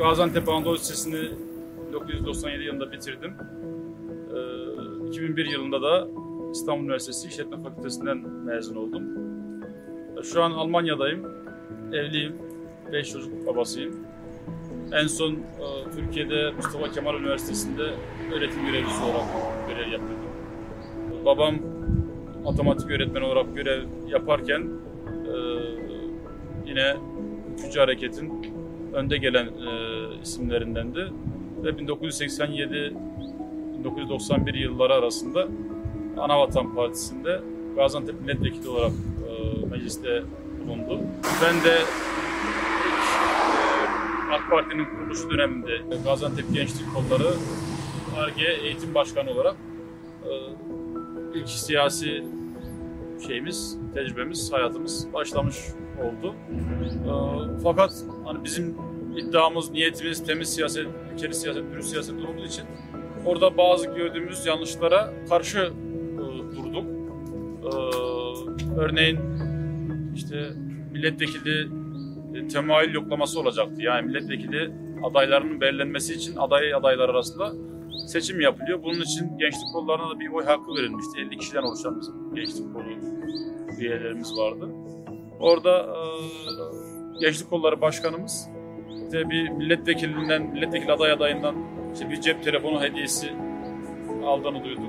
Gaziantep Anadolu Lisesi'ni 1997 yılında bitirdim. Ee, 2001 yılında da İstanbul Üniversitesi İşletme Fakültesinden mezun oldum. Ee, Şu an Almanya'dayım. Evliyim. 5 çocuk babasıyım. En son e, Türkiye'de Mustafa Kemal Üniversitesi'nde öğretim görevlisi olarak görev yapıyordum. Babam matematik öğretmeni olarak görev yaparken e, yine 3. hareketin önde gelen e, isimlerindendi. Ve 1987-1991 yılları arasında Anavatan Partisi'nde Gaziantep Milletvekili olarak e, mecliste bulundu. Ben de e, AK Parti'nin kuruluşu döneminde Gaziantep Gençlik Kolları ARGE Eğitim Başkanı olarak e, ilk siyasi şeyimiz, tecrübemiz, hayatımız başlamış oldu. E, fakat hani bizim iddiamız, niyetimiz temiz siyaset, ülkeli siyaset, dürüst siyaset olduğu için orada bazı gördüğümüz yanlışlara karşı e, durduk. E, örneğin işte milletvekili e, temayül yoklaması olacaktı. Yani milletvekili adaylarının belirlenmesi için aday adaylar arasında seçim yapılıyor. Bunun için gençlik kollarına da bir oy hakkı verilmişti. 50 kişiden oluşan bizim gençlik kolu üyelerimiz vardı. Orada e, gençlik kolları başkanımız işte bir milletvekilinden, milletvekili aday adayından işte bir cep telefonu hediyesi aldığını duyduk.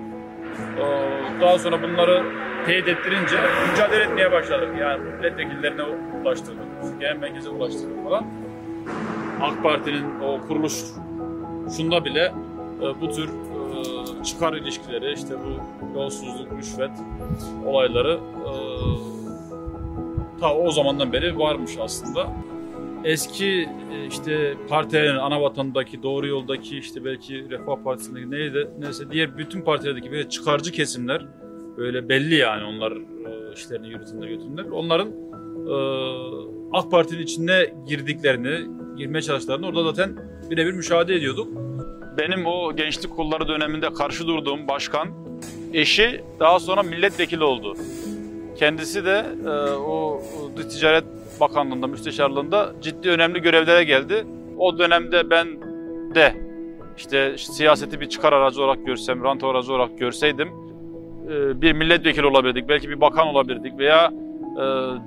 Ee, Daha sonra bunları teyit ettirince mücadele etmeye başladık. Yani milletvekillerine ulaştırdık, genel merkeze ulaştırdık falan. AK Parti'nin o kuruluş şunda bile e, bu tür e, çıkar ilişkileri, işte bu yolsuzluk, rüşvet olayları e, ta o zamandan beri varmış aslında eski e, işte partilerin ana vatandaki, doğru yoldaki işte belki Refah Partisi'ndeki neydi neyse diğer bütün partilerdeki böyle çıkarcı kesimler böyle belli yani onlar e, işlerini yürütünler götürdüler. Onların e, AK Parti'nin içine girdiklerini, girmeye çalıştıklarını orada zaten birebir müşahede ediyorduk. Benim o gençlik kolları döneminde karşı durduğum başkan eşi daha sonra milletvekili oldu. Kendisi de e, o, o Ticaret Bakanlığı'nda, müsteşarlığında ciddi önemli görevlere geldi. O dönemde ben de işte siyaseti bir çıkar aracı olarak görsem, rant aracı olarak görseydim e, bir milletvekili olabilirdik, belki bir bakan olabilirdik veya e,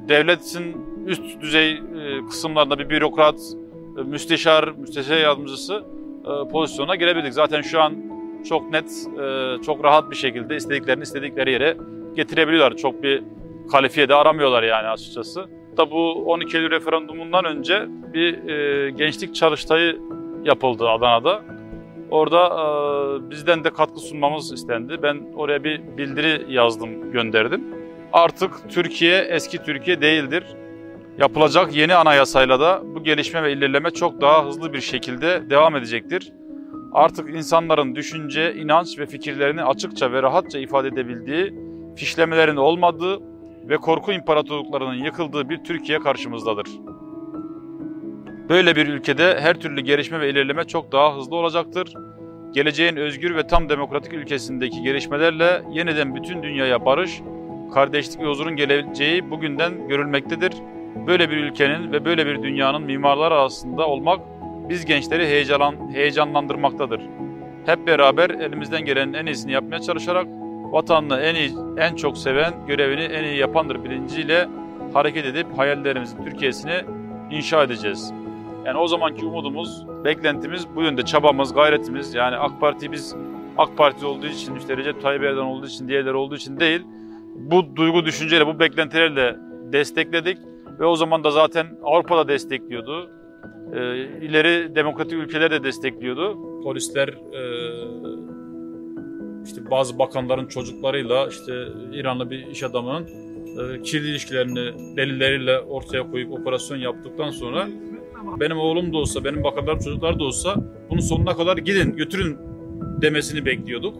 devletin üst düzey e, kısımlarında bir bürokrat, e, müsteşar, müsteşar yardımcısı e, pozisyona girebilirdik. Zaten şu an çok net, e, çok rahat bir şekilde istediklerini istedikleri yere getirebiliyorlar. Çok bir kalifiye de aramıyorlar yani açıkçası. Da bu 12 Eylül referandumundan önce bir e, gençlik çalıştayı yapıldı Adana'da. Orada bizden de katkı sunmamız istendi. Ben oraya bir bildiri yazdım, gönderdim. Artık Türkiye eski Türkiye değildir. Yapılacak yeni anayasayla da bu gelişme ve ilerleme çok daha hızlı bir şekilde devam edecektir. Artık insanların düşünce, inanç ve fikirlerini açıkça ve rahatça ifade edebildiği, fişlemelerin olmadığı ve korku imparatorluklarının yıkıldığı bir Türkiye karşımızdadır. Böyle bir ülkede her türlü gelişme ve ilerleme çok daha hızlı olacaktır. Geleceğin özgür ve tam demokratik ülkesindeki gelişmelerle yeniden bütün dünyaya barış, kardeşlik ve huzurun geleceği bugünden görülmektedir. Böyle bir ülkenin ve böyle bir dünyanın mimarları arasında olmak biz gençleri heyecan, heyecanlandırmaktadır. Hep beraber elimizden gelenin en iyisini yapmaya çalışarak vatanını en iyi, en çok seven, görevini en iyi yapandır bilinciyle hareket edip hayallerimizin Türkiye'sini inşa edeceğiz. Yani o zamanki umudumuz, beklentimiz bu yönde, çabamız, gayretimiz. Yani AK Parti biz AK Parti olduğu için, işte Recep Tayyip Erdoğan olduğu için, diğerleri olduğu için değil, bu duygu düşünceyle, bu beklentilerle destekledik. Ve o zaman da zaten Avrupa'da destekliyordu. Ee, ileri demokratik ülkeler de destekliyordu. Polisler e, işte bazı bakanların çocuklarıyla işte İranlı bir iş adamının e, kirli ilişkilerini delilleriyle ortaya koyup operasyon yaptıktan sonra benim oğlum da olsa, benim bakanlarım çocuklar da olsa bunun sonuna kadar gidin, götürün demesini bekliyorduk.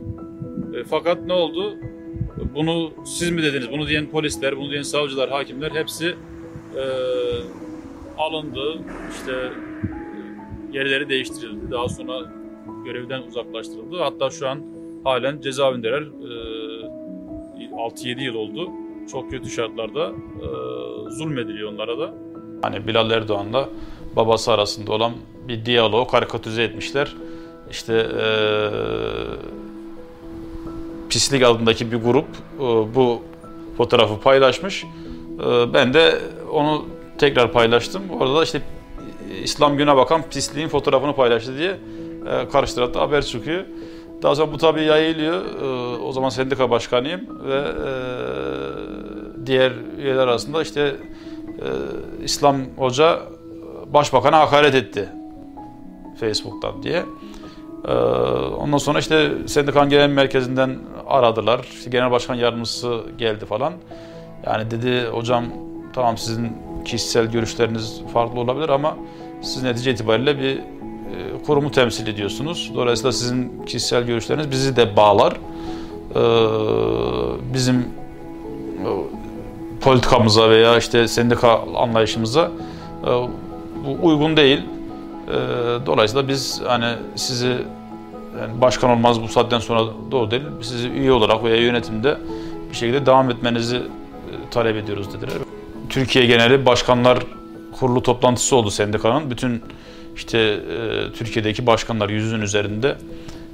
E, fakat ne oldu? Bunu siz mi dediniz? Bunu diyen polisler, bunu diyen savcılar, hakimler hepsi e, alındı. İşte e, yerleri değiştirildi. Daha sonra görevden uzaklaştırıldı. Hatta şu an halen cezaevindeler. E, 6-7 yıl oldu. Çok kötü şartlarda e, zulmediliyor onlara da. Hani Bilal Erdoğan'la babası arasında olan bir diyaloğu karikatüze etmişler. İşte e, Pislik adındaki bir grup e, bu fotoğrafı paylaşmış. E, ben de onu tekrar paylaştım. Orada da işte İslam güne bakan pisliğin fotoğrafını paylaştı diye e, karşı tarafta haber çıkıyor. Daha sonra bu tabii yayılıyor. E, o zaman sendika başkanıyım ve e, diğer üyeler arasında işte e, İslam Hoca başbakana hakaret etti Facebook'tan diye. E, ondan sonra işte sendikanın genel merkezinden aradılar. İşte genel başkan yardımcısı geldi falan. Yani dedi hocam tamam sizin kişisel görüşleriniz farklı olabilir ama siz netice itibariyle bir e, kurumu temsil ediyorsunuz. Dolayısıyla sizin kişisel görüşleriniz bizi de bağlar. E, bizim e, politikamıza veya işte sendika anlayışımıza e, bu uygun değil. E, dolayısıyla biz hani sizi yani başkan olmaz bu saatten sonra doğru değil. Sizi üye olarak veya yönetimde bir şekilde devam etmenizi talep ediyoruz dediler. Türkiye geneli başkanlar kurulu toplantısı oldu sendikanın. Bütün işte e, Türkiye'deki başkanlar yüzün üzerinde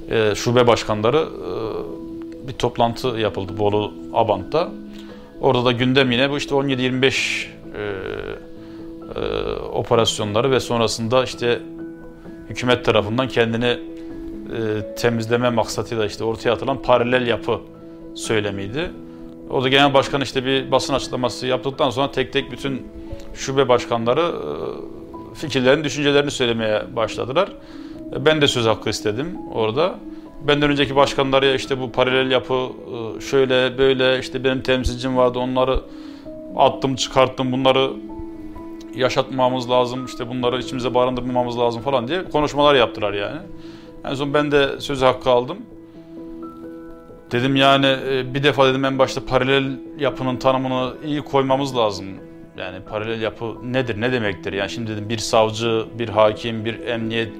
e, şube başkanları e, bir toplantı yapıldı Bolu Abant'ta. Orada da gündem yine bu işte 17-25 e, e, operasyonları ve sonrasında işte hükümet tarafından kendini e, temizleme maksadıyla işte ortaya atılan paralel yapı söylemiydi. O da genel başkan işte bir basın açıklaması yaptıktan sonra tek tek bütün şube başkanları e, fikirlerini, düşüncelerini söylemeye başladılar. E, ben de söz hakkı istedim orada. Benden önceki başkanlara işte bu paralel yapı e, şöyle böyle işte benim temsilcim vardı onları attım çıkarttım bunları yaşatmamız lazım işte bunları içimize barındırmamamız lazım falan diye konuşmalar yaptılar yani. En son ben de söz hakkı aldım. Dedim yani bir defa dedim en başta paralel yapının tanımını iyi koymamız lazım. Yani paralel yapı nedir, ne demektir? Yani şimdi dedim bir savcı, bir hakim, bir emniyet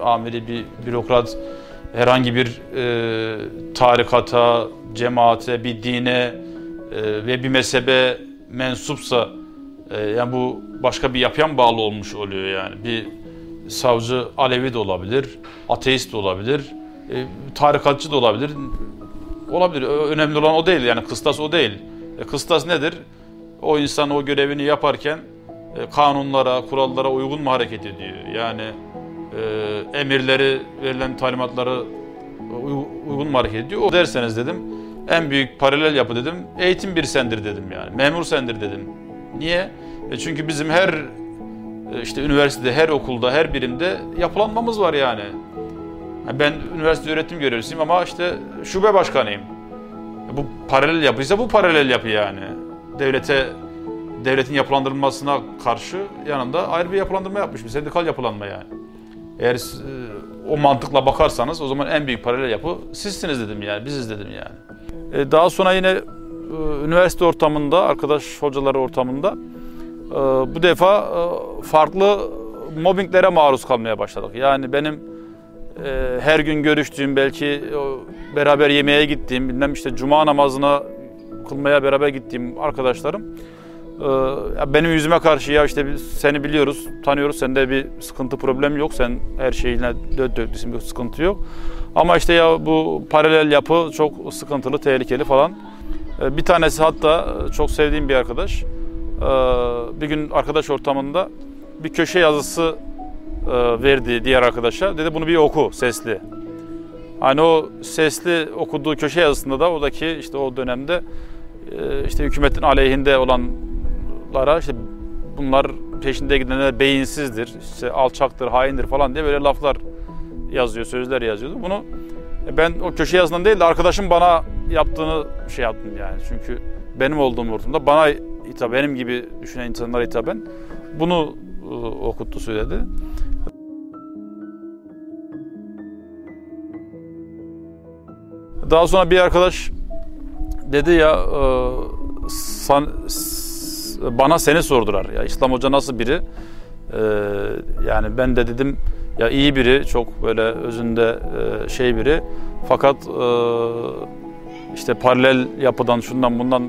amiri, bir bürokrat herhangi bir e, tarikata, cemaate, bir dine e, ve bir mezhebe mensupsa e, yani bu başka bir yapıya mı bağlı olmuş oluyor yani? Bir savcı Alevi de olabilir, ateist de olabilir, e, tarikatçı da olabilir. Olabilir. Önemli olan o değil yani kıstas o değil. E, kıstas nedir? o insan o görevini yaparken e, kanunlara, kurallara uygun mu hareket ediyor? Yani e, emirleri, verilen talimatları uygun mu hareket ediyor? O derseniz dedim en büyük paralel yapı dedim eğitim bir sendir dedim yani. Memur sendir dedim. Niye? E çünkü bizim her e, işte üniversitede, her okulda, her birimde yapılanmamız var yani. Ben üniversite öğretim görevlisiyim ama işte şube başkanıyım. Bu paralel yapıysa bu paralel yapı yani devlete devletin yapılandırılmasına karşı yanında ayrı bir yapılandırma yapmış. Bir sendikal yapılanma yani. Eğer e, o mantıkla bakarsanız o zaman en büyük paralel yapı sizsiniz dedim yani, biziz dedim yani. E, daha sonra yine e, üniversite ortamında, arkadaş hocaları ortamında bu defa farklı mobbinglere maruz kalmaya başladık. Yani benim e, her gün görüştüğüm, belki beraber yemeğe gittiğim, bilmem işte cuma namazına kılmaya beraber gittiğim arkadaşlarım e, benim yüzüme karşı ya işte biz seni biliyoruz, tanıyoruz. Sende bir sıkıntı, problem yok. Sen her şeyine dört dörtlüsün bir sıkıntı yok. Ama işte ya bu paralel yapı çok sıkıntılı, tehlikeli falan. E, bir tanesi hatta çok sevdiğim bir arkadaş. E, bir gün arkadaş ortamında bir köşe yazısı verdi diğer arkadaşa. Dedi bunu bir oku sesli. Hani o sesli okuduğu köşe yazısında da oradaki işte o dönemde e, işte hükümetin aleyhinde olanlara işte bunlar peşinde gidenler beyinsizdir, işte alçaktır, haindir falan diye böyle laflar yazıyor, sözler yazıyordu. Bunu ben o köşe yazından değil de arkadaşım bana yaptığını şey yaptım yani. Çünkü benim olduğum ortamda bana hitap, benim gibi düşünen insanlara hitaben bunu e, okuttu söyledi. Daha sonra bir arkadaş dedi ya e, san, bana seni sordular. Ya İslam Hoca nasıl biri? E, yani ben de dedim ya iyi biri, çok böyle özünde e, şey biri. Fakat e, işte paralel yapıdan şundan bundan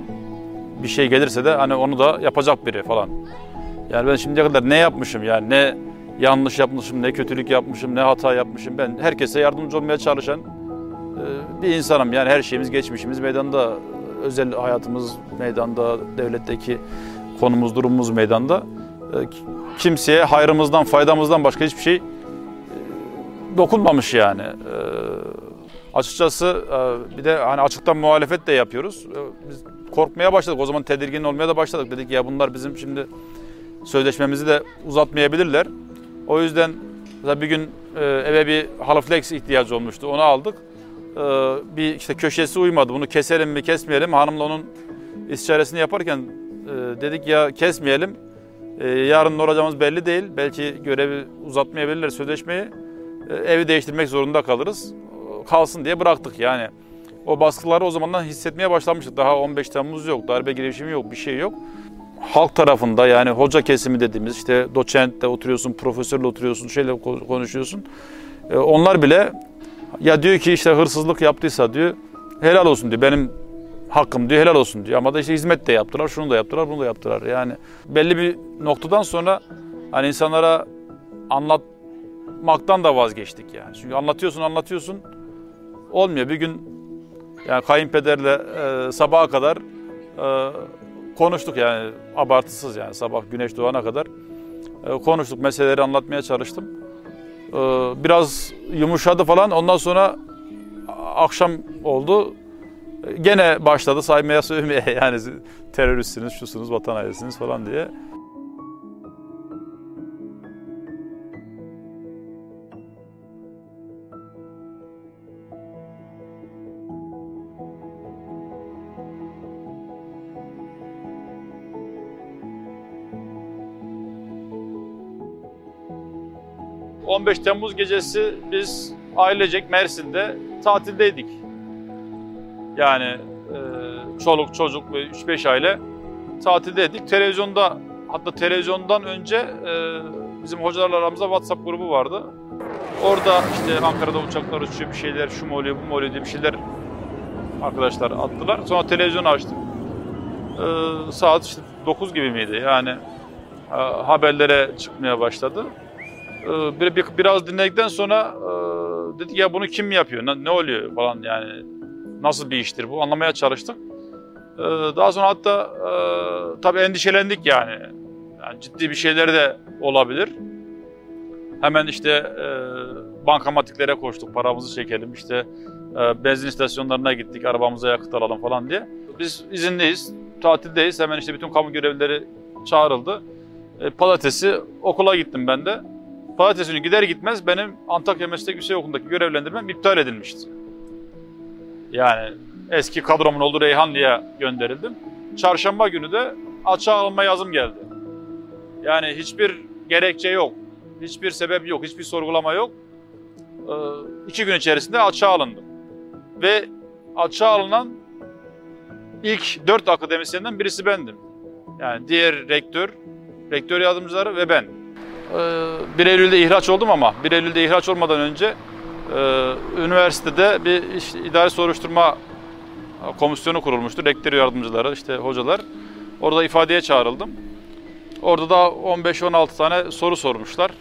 bir şey gelirse de hani onu da yapacak biri falan. Yani ben şimdiye kadar ne yapmışım yani ne yanlış yapmışım, ne kötülük yapmışım, ne hata yapmışım. Ben herkese yardımcı olmaya çalışan e, bir insanım. Yani her şeyimiz, geçmişimiz meydanda, özel hayatımız meydanda, devletteki konumuz, durumumuz meydanda. E, kimseye hayrımızdan, faydamızdan başka hiçbir şey e, dokunmamış yani. Açıkçası bir de hani açıktan muhalefet de yapıyoruz. Biz korkmaya başladık. O zaman tedirgin olmaya da başladık. Dedik ya bunlar bizim şimdi sözleşmemizi de uzatmayabilirler. O yüzden bir gün eve bir halflex ihtiyacı olmuştu. Onu aldık. Bir işte köşesi uymadı. Bunu keselim mi kesmeyelim. Hanımla onun istişaresini yaparken dedik ya kesmeyelim. Yarın ne olacağımız belli değil. Belki görevi uzatmayabilirler sözleşmeyi. Evi değiştirmek zorunda kalırız. Kalsın diye bıraktık yani. O baskıları o zamandan hissetmeye başlamıştık. Daha 15 Temmuz yok, darbe girişimi yok, bir şey yok. Halk tarafında yani hoca kesimi dediğimiz işte doçentle oturuyorsun, profesörle oturuyorsun, şeyle konuşuyorsun. Onlar bile ya diyor ki işte hırsızlık yaptıysa diyor helal olsun diyor. Benim hakkım diyor helal olsun diyor. Ama da işte hizmet de yaptılar, şunu da yaptılar, bunu da yaptılar. Yani belli bir noktadan sonra hani insanlara anlatmaktan da vazgeçtik yani. Çünkü anlatıyorsun, anlatıyorsun olmuyor. Bir gün yani kayınpederle e, sabaha kadar e, konuştuk yani abartısız yani sabah güneş doğana kadar e, konuştuk meseleleri anlatmaya çalıştım. E, biraz yumuşadı falan ondan sonra akşam oldu. Gene başladı saymaya sövmeye yani teröristsiniz, şusunuz, vatan hainisinіз falan diye. 15 Temmuz gecesi biz ailecek Mersin'de tatildeydik. Yani e, çoluk çocuk ve 3-5 aile tatildeydik. Televizyonda hatta televizyondan önce e, bizim hocalarla aramızda WhatsApp grubu vardı. Orada işte Ankara'da uçaklar uçuyor bir şeyler şu mu oluyor bu mu oluyor diye bir şeyler arkadaşlar attılar. Sonra televizyon açtım. E, saat işte 9 gibi miydi yani e, haberlere çıkmaya başladı. Ee, bir, bir, biraz dinledikten sonra e, dedik ya bunu kim yapıyor, ne, ne oluyor falan yani nasıl bir iştir bu anlamaya çalıştık. E, daha sonra hatta e, tabii endişelendik yani. yani ciddi bir şeyler de olabilir. Hemen işte e, bankamatiklere koştuk, paramızı çekelim işte benzin istasyonlarına gittik, arabamıza yakıt alalım falan diye. Biz izinliyiz, tatildeyiz. Hemen işte bütün kamu görevlileri çağrıldı. Palatesi okula gittim ben de. Pazartesi günü gider gitmez benim Antakya Meslek Yüksekokulu'ndaki görevlendirmem iptal edilmişti. Yani eski kadromun olduğu Reyhanlı'ya gönderildim. Çarşamba günü de açığa alınma yazım geldi. Yani hiçbir gerekçe yok, hiçbir sebep yok, hiçbir sorgulama yok. Ee, iki gün içerisinde açığa alındım. Ve açığa alınan ilk dört akademisyenden birisi bendim. Yani diğer rektör, rektör yardımcıları ve ben. 1 ee, Eylül'de ihraç oldum ama 1 Eylül'de ihraç olmadan önce e, üniversitede bir işte, idari soruşturma komisyonu kurulmuştu. Rektör yardımcıları, işte hocalar. Orada ifadeye çağrıldım. Orada da 15-16 tane soru sormuşlar.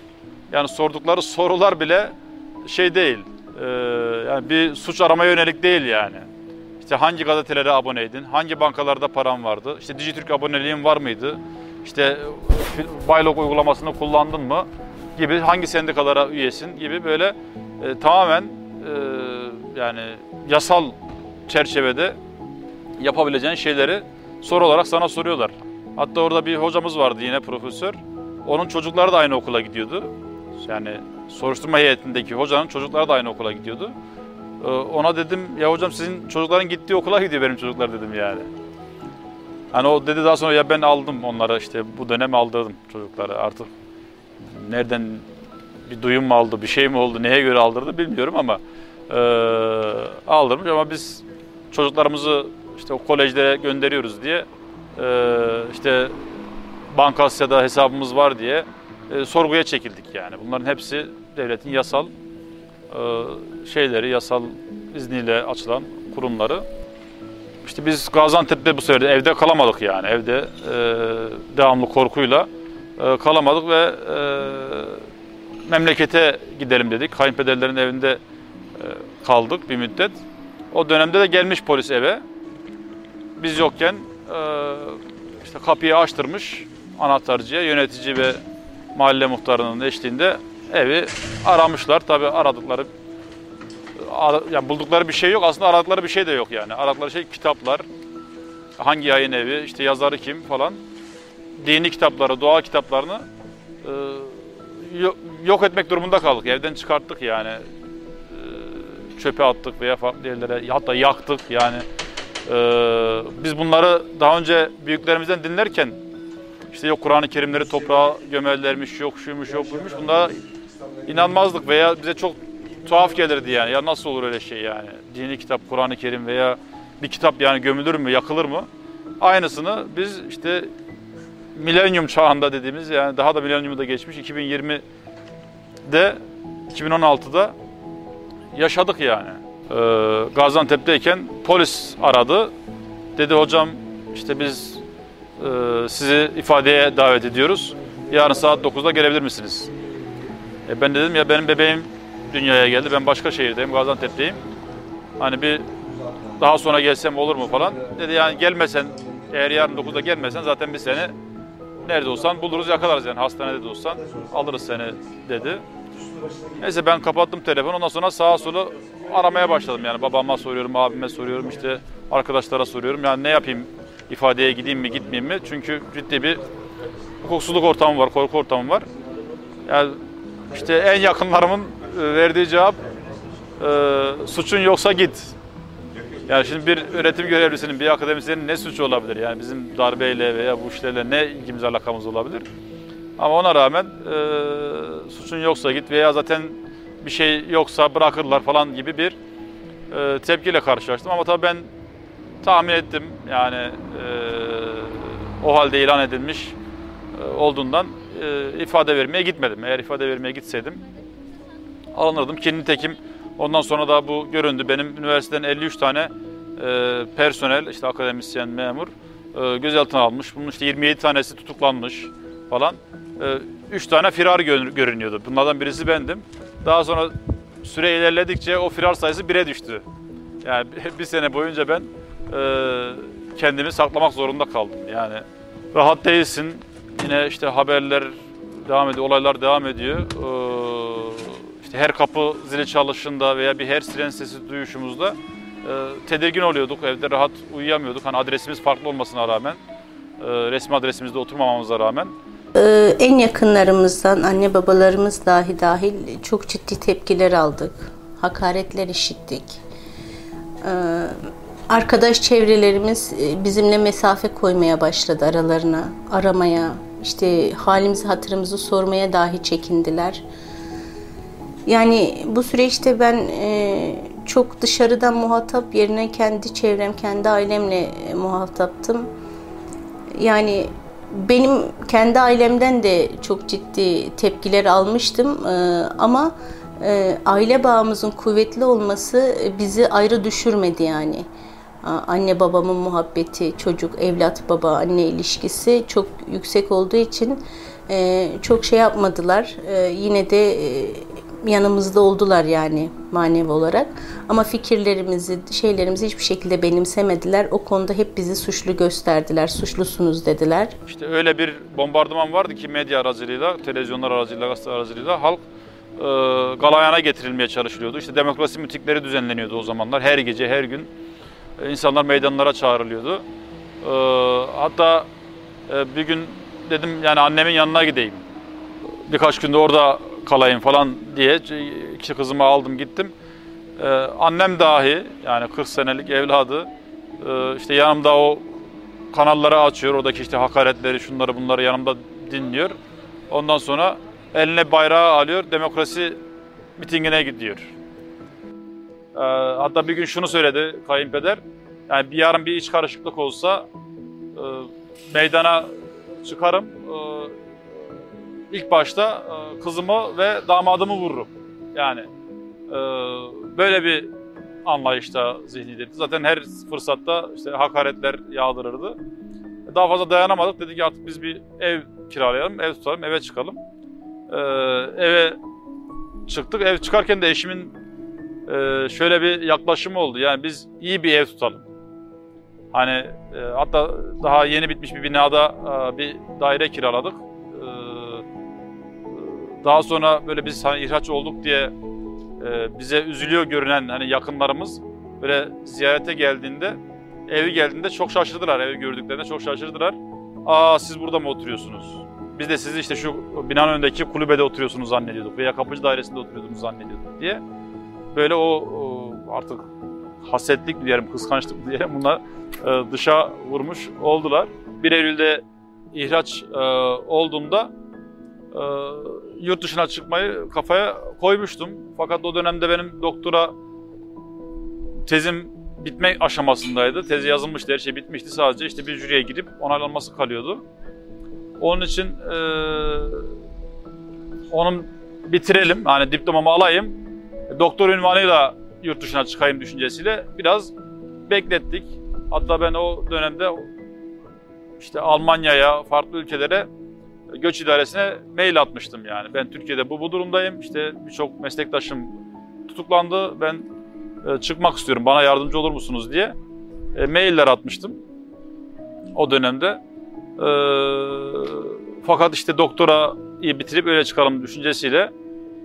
Yani sordukları sorular bile şey değil, e, yani bir suç aramaya yönelik değil yani. İşte hangi gazetelere aboneydin, hangi bankalarda param vardı, işte Dijitürk aboneliğin var mıydı, işte Baylog uygulamasını kullandın mı gibi hangi sendikalara üyesin gibi böyle e, tamamen e, yani yasal çerçevede yapabileceğin şeyleri soru olarak sana soruyorlar. Hatta orada bir hocamız vardı yine profesör. Onun çocukları da aynı okula gidiyordu. Yani soruşturma heyetindeki hocanın çocukları da aynı okula gidiyordu. Ee, ona dedim ya hocam sizin çocukların gittiği okula gidiyor benim çocuklar dedim yani. Hani o dedi daha sonra ya ben aldım onları işte bu dönem aldırdım çocukları artık nereden bir duyum mu aldı, bir şey mi oldu, neye göre aldırdı bilmiyorum ama e, aldırmış ama biz çocuklarımızı işte o kolejlere gönderiyoruz diye e, işte Bankasya'da hesabımız var diye e, sorguya çekildik yani. Bunların hepsi devletin yasal e, şeyleri, yasal izniyle açılan kurumları. İşte biz Gaziantep'te bu sefer evde kalamadık yani. Evde e, devamlı korkuyla e, kalamadık ve e, memlekete gidelim dedik. Kayınpederlerin evinde e, kaldık bir müddet. O dönemde de gelmiş polis eve. Biz yokken e, işte kapıyı açtırmış anahtarcıya yönetici ve mahalle muhtarının eşliğinde evi aramışlar. Tabii aradıkları ara- yani buldukları bir şey yok. Aslında aradıkları bir şey de yok yani. Aradıkları şey kitaplar. Hangi yayın evi, işte yazarı kim falan. Dini kitapları, doğa kitaplarını e, yo- yok etmek durumunda kaldık. Evden çıkarttık yani. E, çöpe attık veya farklı yerlere hatta yaktık yani. E, biz bunları daha önce büyüklerimizden dinlerken işte yok Kur'an-ı Kerimleri toprağa gömerlermiş, yok şuymuş, yok buymuş. Bunlara inanmazdık veya bize çok tuhaf gelirdi yani. Ya nasıl olur öyle şey yani? Dini kitap, Kur'an-ı Kerim veya bir kitap yani gömülür mü, yakılır mı? Aynısını biz işte milenyum çağında dediğimiz yani daha da milenyumu da geçmiş 2020'de 2016'da yaşadık yani. Ee, Gaziantep'teyken polis aradı. Dedi hocam işte biz e, sizi ifadeye davet ediyoruz. Yarın saat 9'da gelebilir misiniz? E ben de dedim ya benim bebeğim dünyaya geldi. Ben başka şehirdeyim, Gaziantep'teyim. Hani bir daha sonra gelsem olur mu falan. Dedi yani gelmesen, eğer yarın 9'da gelmesen zaten biz seni nerede olsan buluruz yakalarız yani hastanede de olsan alırız seni dedi. Neyse ben kapattım telefonu ondan sonra sağa sola aramaya başladım yani babama soruyorum, abime soruyorum işte arkadaşlara soruyorum yani ne yapayım ifadeye gideyim mi gitmeyeyim mi? Çünkü ciddi bir hukuksuzluk ortamı var, korku ortamı var. Yani işte en yakınlarımın verdiği cevap e, suçun yoksa git. Yani şimdi bir öğretim görevlisinin, bir akademisyenin ne suçu olabilir? Yani bizim darbeyle veya bu işlerle ne ilgimiz alakamız olabilir? Ama ona rağmen e, suçun yoksa git veya zaten bir şey yoksa bırakırlar falan gibi bir e, tepkiyle karşılaştım. Ama tabii ben tahmin ettim yani e, o halde ilan edilmiş e, olduğundan e, ifade vermeye gitmedim. Eğer ifade vermeye gitseydim alınırdım. Ki nitekim ondan sonra da bu göründü. Benim üniversiteden 53 tane e, personel, işte akademisyen, memur e, gözaltına almış. Bunun işte 27 tanesi tutuklanmış falan. E, 3 tane firar gör- görünüyordu. Bunlardan birisi bendim. Daha sonra süre ilerledikçe o firar sayısı 1'e düştü. Yani bir- sene boyunca ben e, kendimi saklamak zorunda kaldım. Yani rahat değilsin. Yine işte haberler devam ediyor, olaylar devam ediyor. Ee, işte her kapı zili çalışında veya bir her siren sesi duyuşumuzda e, tedirgin oluyorduk. Evde rahat uyuyamıyorduk. Hani adresimiz farklı olmasına rağmen, e, resmi adresimizde oturmamamıza rağmen. Ee, en yakınlarımızdan anne babalarımız dahi dahil çok ciddi tepkiler aldık. Hakaretler işittik. Ee, arkadaş çevrelerimiz e, bizimle mesafe koymaya başladı aralarına, aramaya, işte halimizi hatırımızı sormaya dahi çekindiler. Yani bu süreçte ben e, çok dışarıdan muhatap yerine kendi çevrem, kendi ailemle e, muhataptım. Yani benim kendi ailemden de çok ciddi tepkiler almıştım Ee, ama e, aile bağımızın kuvvetli olması bizi ayrı düşürmedi yani. Anne babamın muhabbeti, çocuk, evlat, baba, anne ilişkisi çok yüksek olduğu için e, çok şey yapmadılar. E, yine de e, yanımızda oldular yani manevi olarak. Ama fikirlerimizi, şeylerimizi hiçbir şekilde benimsemediler. O konuda hep bizi suçlu gösterdiler. Suçlusunuz dediler. İşte öyle bir bombardıman vardı ki medya aracılığıyla, televizyonlar aracılığıyla, gazete aracılığıyla halk e, galayana getirilmeye çalışılıyordu. İşte demokrasi mitikleri düzenleniyordu o zamanlar. Her gece, her gün e, insanlar meydanlara çağrılıyordu. E, hatta e, bir gün dedim yani annemin yanına gideyim. Birkaç günde orada kalayım falan diye iki kızımı aldım gittim. E, annem dahi yani 40 senelik evladı e, işte yanımda o kanalları açıyor. Oradaki işte hakaretleri, şunları bunları yanımda dinliyor. Ondan sonra eline bayrağı alıyor. Demokrasi mitingine gidiyor. Ee, hatta bir gün şunu söyledi kayınpeder. Yani bir yarın bir iç karışıklık olsa e, meydana çıkarım. E, ilk başta e, kızımı ve damadımı vururum. Yani e, böyle bir anlayışta zihniydi. Zaten her fırsatta işte hakaretler yağdırırdı. Daha fazla dayanamadık. Dedik ki artık biz bir ev kiralayalım, ev tutalım, eve çıkalım. Ee, eve çıktık. Ev çıkarken de eşimin e, şöyle bir yaklaşımı oldu. Yani biz iyi bir ev tutalım. Hani e, hatta daha yeni bitmiş bir binada e, bir daire kiraladık. E, daha sonra böyle biz hani ihraç olduk diye e, bize üzülüyor görünen hani yakınlarımız böyle ziyarete geldiğinde evi geldiğinde çok şaşırdılar. Evi gördüklerinde çok şaşırdılar. Aa siz burada mı oturuyorsunuz? Biz de sizi işte şu binanın önündeki kulübede oturuyorsunuz zannediyorduk veya kapıcı dairesinde oturuyordunuz zannediyorduk diye. Böyle o, artık hasetlik diyelim, kıskançlık diyelim bunlar e, dışa vurmuş oldular. 1 Eylül'de ihraç e, olduğumda e, yurt dışına çıkmayı kafaya koymuştum. Fakat o dönemde benim doktora tezim bitme aşamasındaydı. Tezi yazılmıştı, her şey bitmişti. Sadece işte bir jüriye gidip onaylanması kalıyordu. Onun için e, onun bitirelim, hani diplomamı alayım, doktor ünvanıyla yurt dışına çıkayım düşüncesiyle biraz beklettik. Hatta ben o dönemde işte Almanya'ya, farklı ülkelere göç idaresine mail atmıştım yani. Ben Türkiye'de bu bu durumdayım. İşte birçok meslektaşım tutuklandı. Ben e, çıkmak istiyorum. Bana yardımcı olur musunuz diye e, mailler atmıştım. O dönemde. E, fakat işte doktora iyi bitirip öyle çıkalım düşüncesiyle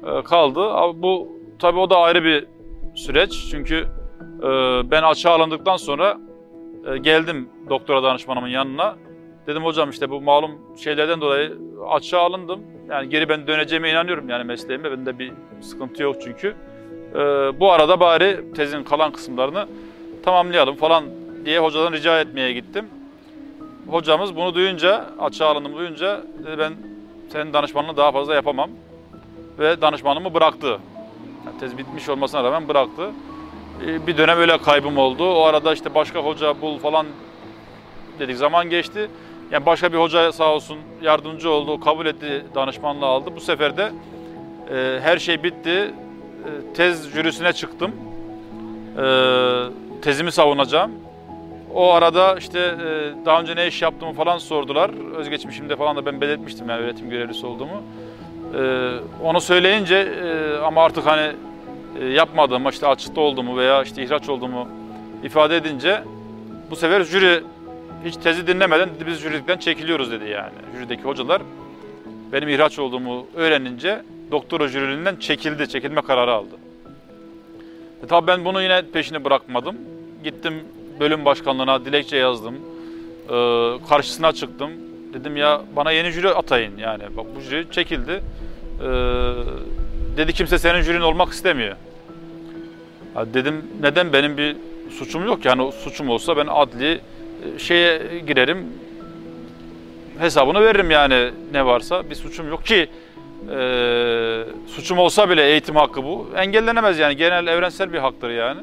e, kaldı. Ama bu tabii o da ayrı bir süreç. Çünkü e, ben açığa alındıktan sonra e, geldim doktora danışmanımın yanına. Dedim hocam işte bu malum şeylerden dolayı açığa alındım. Yani geri ben döneceğime inanıyorum yani mesleğime. Bende bir sıkıntı yok çünkü. Ee, bu arada bari tezin kalan kısımlarını tamamlayalım falan diye hocadan rica etmeye gittim. Hocamız bunu duyunca, açığa alındığımı duyunca dedi ben senin danışmanlığını daha fazla yapamam. Ve danışmanlığımı bıraktı. Yani tez bitmiş olmasına rağmen bıraktı. Ee, bir dönem öyle kaybım oldu. O arada işte başka hoca bul falan dedik zaman geçti. Yani başka bir hoca sağ olsun yardımcı oldu, kabul etti, danışmanlığı aldı. Bu sefer de e, her şey bitti. E, tez jürisine çıktım. E, tezimi savunacağım. O arada işte e, daha önce ne iş yaptığımı falan sordular. Özgeçmişimde falan da ben belirtmiştim yani öğretim görevlisi olduğumu. E, onu söyleyince e, ama artık hani e, yapmadığımı, işte açıkta olduğumu veya işte ihraç olduğumu ifade edince bu sefer jüri hiç tezi dinlemeden biz jüridikten çekiliyoruz dedi yani. Jürideki hocalar benim ihraç olduğumu öğrenince doktora jüriliğinden çekildi, çekilme kararı aldı. E tabii ben bunu yine peşini bırakmadım. Gittim bölüm başkanlığına dilekçe yazdım. Ee, karşısına çıktım. Dedim ya bana yeni jüri atayın yani. Bak bu jüri çekildi. Ee, dedi kimse senin jürin olmak istemiyor. Ya dedim neden benim bir suçum yok yani suçum olsa ben adli şeye girerim hesabını veririm yani ne varsa. Bir suçum yok ki e, suçum olsa bile eğitim hakkı bu. Engellenemez yani genel evrensel bir haktır yani.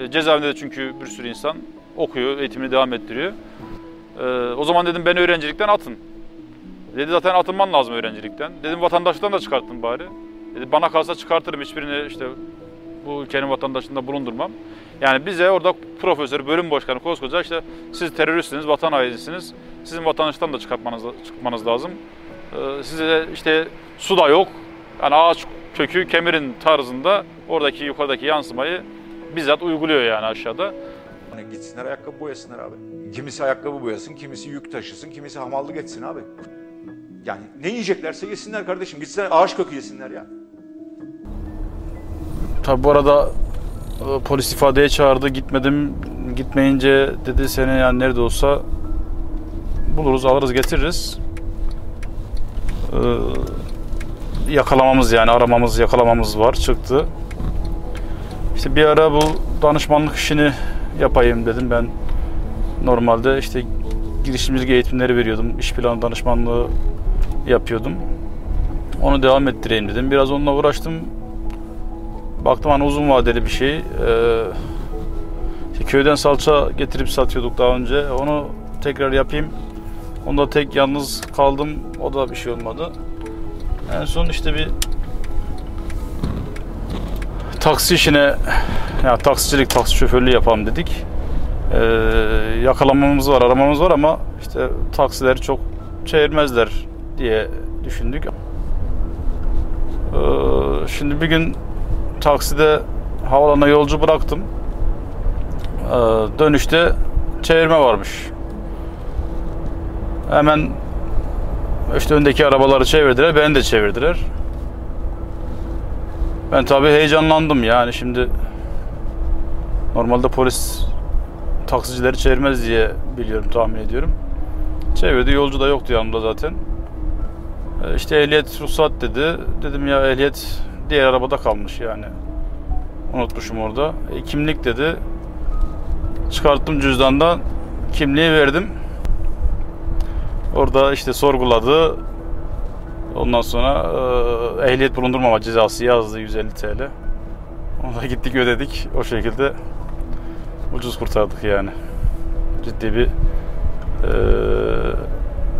E, cezaevinde de çünkü bir sürü insan okuyor eğitimini devam ettiriyor. E, o zaman dedim beni öğrencilikten atın. Dedi zaten atınman lazım öğrencilikten. Dedim vatandaşlıktan da çıkartın bari. Dedi bana kalsa çıkartırım hiçbirini işte bu ülkenin vatandaşında bulundurmam. Yani bize orada profesör, bölüm başkanı koskoca işte siz teröristsiniz, vatan hainisiniz. Sizin vatandaştan da çıkartmanız, çıkmanız lazım. Ee, size işte su da yok. Yani ağaç kökü kemirin tarzında oradaki yukarıdaki yansımayı bizzat uyguluyor yani aşağıda. Hani gitsinler ayakkabı boyasınlar abi. Kimisi ayakkabı boyasın, kimisi yük taşısın, kimisi hamallık etsin abi. Yani ne yiyeceklerse yesinler kardeşim. Gitsinler ağaç kökü yesinler ya. Tabi bu arada polis ifadeye çağırdı. Gitmedim. Gitmeyince dedi seni yani nerede olsa buluruz, alırız, getiririz. Ee, yakalamamız yani aramamız, yakalamamız var. Çıktı. İşte bir ara bu danışmanlık işini yapayım dedim. Ben normalde işte girişimcilik eğitimleri veriyordum. İş planı danışmanlığı yapıyordum. Onu devam ettireyim dedim. Biraz onunla uğraştım. Baktım hani uzun vadeli bir şey. Ee, işte köyden salça getirip satıyorduk daha önce. Onu tekrar yapayım. Onda tek yalnız kaldım. O da bir şey olmadı. En son işte bir taksi işine ya taksicilik, taksi şoförlüğü yapalım dedik. Ee, yakalamamız var, aramamız var ama işte taksileri çok çevirmezler diye düşündük. Ee, şimdi bir gün takside havalana yolcu bıraktım. Ee, dönüşte çevirme varmış. Hemen işte öndeki arabaları çevirdiler, beni de çevirdiler. Ben tabii heyecanlandım yani şimdi normalde polis taksicileri çevirmez diye biliyorum tahmin ediyorum. Çevirdi yolcu da yoktu yanımda zaten. E, İşte ehliyet ruhsat dedi. Dedim ya ehliyet diğer arabada kalmış yani. Unutmuşum orada. E, kimlik dedi. Çıkarttım cüzdandan kimliği verdim. Orada işte sorguladı. Ondan sonra e, ehliyet bulundurmama cezası yazdı 150 TL. Ona da gittik ödedik. O şekilde ucuz kurtardık yani. Ciddi bir e,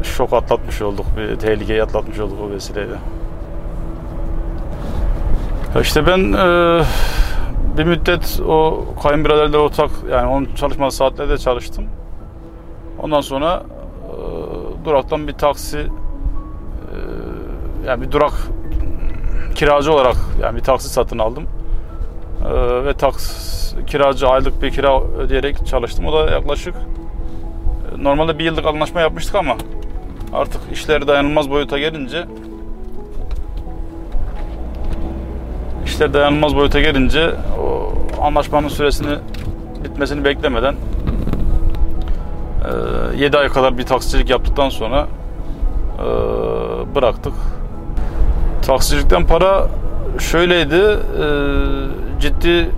şok atlatmış olduk. Bir tehlikeyi atlatmış olduk o vesileyle. İşte ben e, bir müddet o kayınbiraderle ortak yani onun çalışma saatlerinde çalıştım. Ondan sonra e, duraktan bir taksi e, yani bir durak kiracı olarak yani bir taksi satın aldım. E, ve taks kiracı aylık bir kira ödeyerek çalıştım. O da yaklaşık e, normalde bir yıllık anlaşma yapmıştık ama artık işler dayanılmaz boyuta gelince işler dayanılmaz boyuta gelince o anlaşmanın süresini bitmesini beklemeden 7 ay kadar bir taksicilik yaptıktan sonra bıraktık. Taksicilikten para şöyleydi ciddi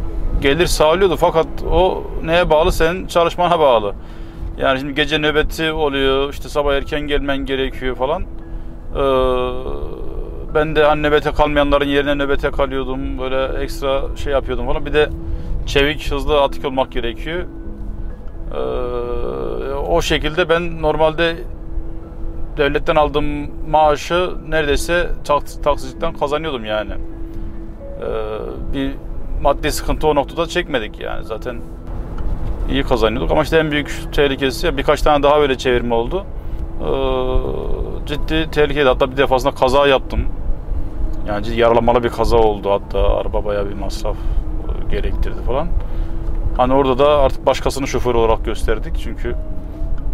gelir sağlıyordu fakat o neye bağlı senin çalışmana bağlı. Yani şimdi gece nöbeti oluyor işte sabah erken gelmen gerekiyor falan. Ben de hani nöbete kalmayanların yerine nöbete kalıyordum. Böyle ekstra şey yapıyordum falan. Bir de çevik, hızlı, atik olmak gerekiyor. Ee, o şekilde ben normalde devletten aldığım maaşı neredeyse taks- taksicilikten kazanıyordum yani. Ee, bir maddi sıkıntı o noktada çekmedik yani zaten iyi kazanıyorduk ama işte en büyük tehlikesi birkaç tane daha böyle çevirme oldu. Ee, ciddi tehlikeli hatta bir defasında kaza yaptım. Yani yaralamalı bir kaza oldu hatta araba bayağı bir masraf e, gerektirdi falan. Hani orada da artık başkasını şoför olarak gösterdik çünkü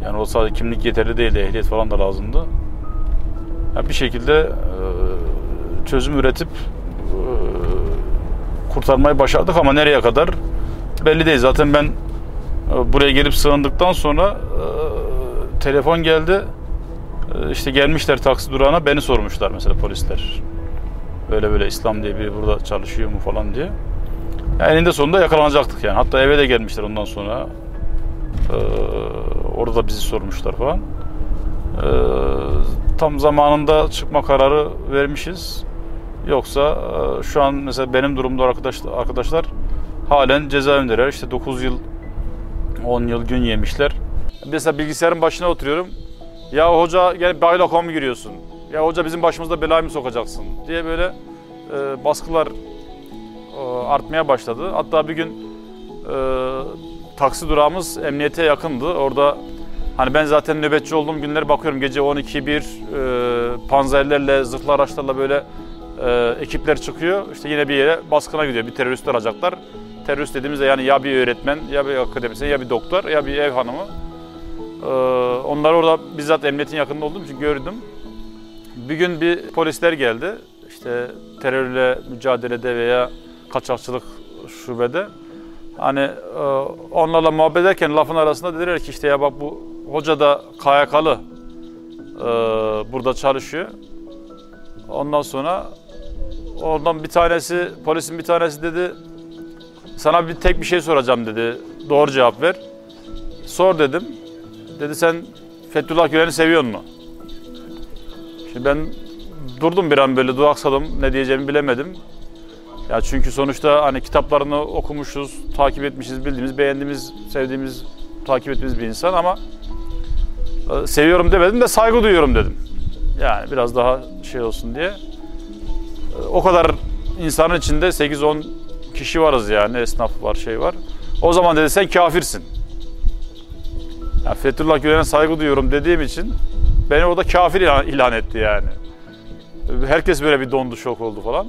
yani o sadece kimlik yeterli değildi ehliyet falan da lazımdı. Yani bir şekilde e, çözüm üretip e, kurtarmayı başardık ama nereye kadar belli değil. Zaten ben buraya gelip sığındıktan sonra telefon geldi. İşte gelmişler taksi durağına beni sormuşlar mesela polisler. Böyle böyle İslam diye biri burada çalışıyor mu falan diye. Yani eninde sonunda yakalanacaktık yani. Hatta eve de gelmişler ondan sonra. E, orada da bizi sormuşlar falan. E, tam zamanında çıkma kararı vermişiz. Yoksa e, şu an mesela benim durumda arkadaşlar, arkadaşlar halen cezaevindeler. İşte 9 yıl 10 yıl gün yemişler. Mesela bilgisayarın başına oturuyorum. Ya hoca gel bayla mı giriyorsun? Ya hoca bizim başımızda belayı mı sokacaksın? Diye böyle e, baskılar e, artmaya başladı. Hatta bir gün e, taksi durağımız emniyete yakındı. Orada hani ben zaten nöbetçi olduğum günler bakıyorum gece 12 bir e, panzerlerle, zırhlı araçlarla böyle e, ekipler çıkıyor. İşte yine bir yere baskına gidiyor. Bir terörist arayacaklar. Terörist dediğimizde yani ya bir öğretmen, ya bir akademisyen, ya bir doktor, ya bir ev hanımı. Ee, onlar orada bizzat emniyetin yakında olduğum için gördüm. Bir gün bir polisler geldi. İşte terörle mücadelede veya kaçakçılık şubede. Hani e, onlarla muhabbet ederken lafın arasında dediler ki işte ya bak bu hoca da KYK'lı e, burada çalışıyor. Ondan sonra ondan bir tanesi, polisin bir tanesi dedi sana bir tek bir şey soracağım dedi. Doğru cevap ver. Sor dedim. Dedi sen Fethullah Gülen'i seviyor mu? Şimdi ben durdum bir an böyle duraksadım. Ne diyeceğimi bilemedim. Ya çünkü sonuçta hani kitaplarını okumuşuz, takip etmişiz, bildiğimiz, beğendiğimiz, sevdiğimiz, takip ettiğimiz bir insan ama e, seviyorum demedim de saygı duyuyorum dedim. Yani biraz daha şey olsun diye. E, o kadar insanın içinde 8-10 kişi varız yani esnaf var şey var. O zaman dedi sen kafirsin. Yani Fethullah Gülen'e saygı duyuyorum dediğim için beni orada kafir ilan, ilan etti yani. Herkes böyle bir dondu şok oldu falan.